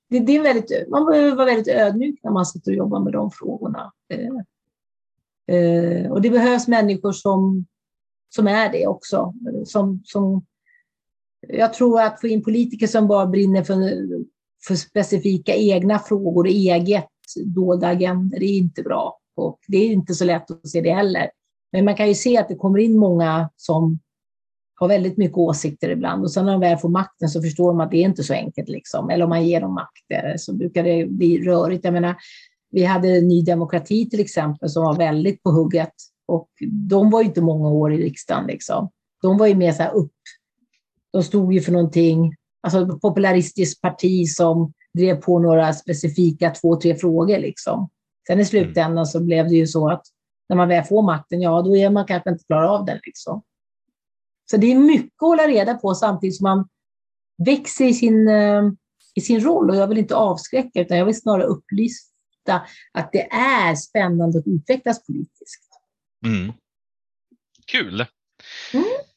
det, det är väldigt, man behöver vara väldigt ödmjuk när man sitter och jobbar med de frågorna. Eh, och det behövs människor som, som är det också. Som, som, jag tror att få in politiker som bara brinner för för specifika egna frågor, och eget dolda agender, det är inte bra. Och det är inte så lätt att se det heller. Men man kan ju se att det kommer in många som har väldigt mycket åsikter ibland och sen när de väl får makten så förstår de att det är inte så enkelt. Liksom. Eller om man ger dem makt så brukar det bli rörigt. Jag menar, vi hade Ny Demokrati till exempel som var väldigt på hugget och de var ju inte många år i riksdagen. Liksom. De var ju mer så här upp. De stod ju för någonting alltså ett popularistiskt parti som drev på några specifika två, tre frågor. Liksom. Sen i slutändan mm. så blev det ju så att när man väl får makten, ja då är man kanske inte klar av den. Liksom. Så det är mycket att hålla reda på samtidigt som man växer i sin, eh, i sin roll. Och jag vill inte avskräcka, utan jag vill snarare upplysta att det är spännande att utvecklas politiskt. Mm. Kul! Mm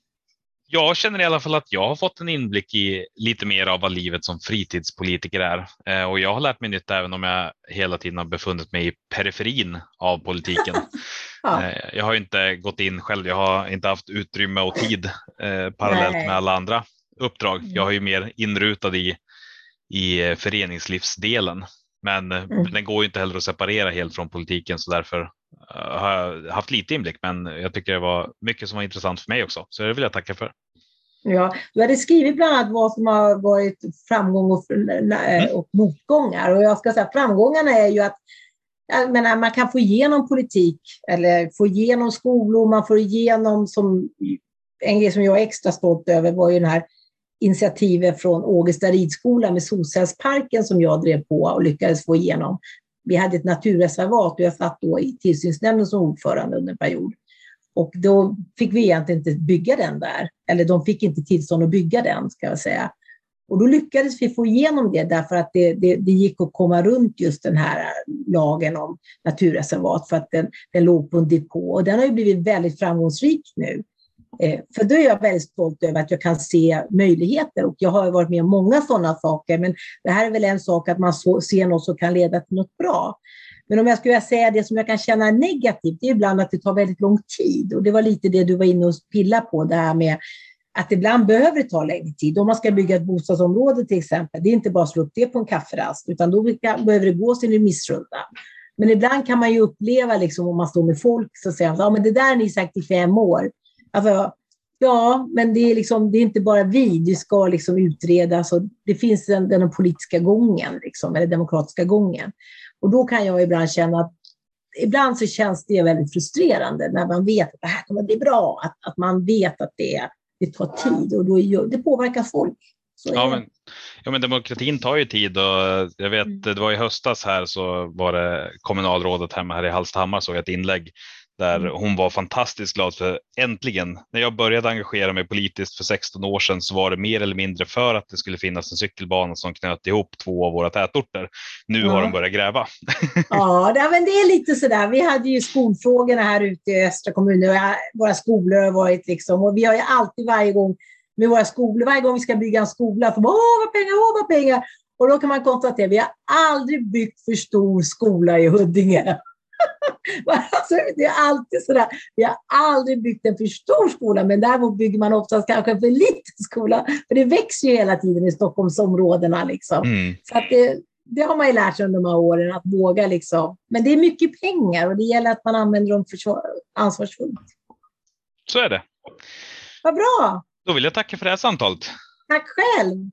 jag känner i alla fall att jag har fått en inblick i lite mer av vad livet som fritidspolitiker är. Eh, och jag har lärt mig nytt även om jag hela tiden har befunnit mig i periferin av politiken. ja. Eh, jag har inte gått in själv. Jag har inte haft utrymme och tid eh, parallellt Nej. med alla andra uppdrag. Mm. Jag har ju mer inrutad i, i föreningslivsdelen. Men mm. den går ju inte heller att separera helt från politiken så därför har jag haft lite inblick. Men jag tycker det var mycket som var intressant för mig också. Så det vill jag tacka för. Ja, du hade skrivit bland annat vad som har varit framgång och, mm. och motgångar. Och jag ska säga framgångarna är ju att jag menar, man kan få igenom politik eller få igenom skolor, man får igenom som en grej som jag är extra stolt över var ju den här initiativet från Ågesta ridskola med solcellsparken som jag drev på och lyckades få igenom. Vi hade ett naturreservat och jag satt då i tillsynsnämnden som ordförande under en period. Och då fick vi egentligen inte bygga den där, eller de fick inte tillstånd att bygga den, ska jag säga. Och då lyckades vi få igenom det därför att det, det, det, gick att komma runt just den här lagen om naturreservat för att den, den låg på en depå. Och den har ju blivit väldigt framgångsrik nu. Eh, för då är jag väldigt stolt över att jag kan se möjligheter och jag har varit med om många sådana saker. Men det här är väl en sak att man ser något som kan leda till något bra. Men om jag skulle säga det som jag kan känna negativt, det är ibland att det tar väldigt lång tid. Och det var lite det du var inne och pilla på, det här med att ibland behöver det ta längre tid. Om man ska bygga ett bostadsområde till exempel, det är inte bara att slå upp det på en kafferast, utan då behöver det gå sin remissrunda. Men ibland kan man ju uppleva, liksom, om man står med folk, så säger att ja men det där har ni sagt i fem år. Alltså, ja, men det är, liksom, det är inte bara vi, det ska liksom utredas och det finns den, den politiska gången, liksom, eller demokratiska gången. Och då kan jag ibland känna att ibland så känns det väldigt frustrerande när man vet att det här kommer bli bra, att, att man vet att det, det tar tid och då, det påverkar folk. Ja men, ja, men demokratin tar ju tid och jag vet, mm. det var i höstas här så var det kommunalrådet hemma här i Hallstahammar såg ett inlägg där mm. hon var fantastiskt glad för äntligen, när jag började engagera mig politiskt för 16 år sedan så var det mer eller mindre för att det skulle finnas en cykelbana som knöt ihop två av våra tätorter. Nu ja. har de börjat gräva. ja, men det är lite sådär. Vi hade ju skolfrågorna här ute i Östra kommunen våra skolor har varit liksom, och vi har ju alltid varje gång med våra skolor, varje gång vi ska bygga en skola, så åh vad pengar, åh vad pengar. Och då kan man konstatera, vi har aldrig byggt för stor skola i Huddinge. alltså, det är alltid sådär. Vi har aldrig byggt en för stor skola, men däremot bygger man oftast kanske en för liten skola. För det växer ju hela tiden i Stockholmsområdena. Liksom. Mm. Så att det, det har man ju lärt sig under de här åren, att våga. Liksom. Men det är mycket pengar och det gäller att man använder dem ansvarsfullt. Så är det. Vad bra! Då vill jag tacka för det här samtalet. Tack själv!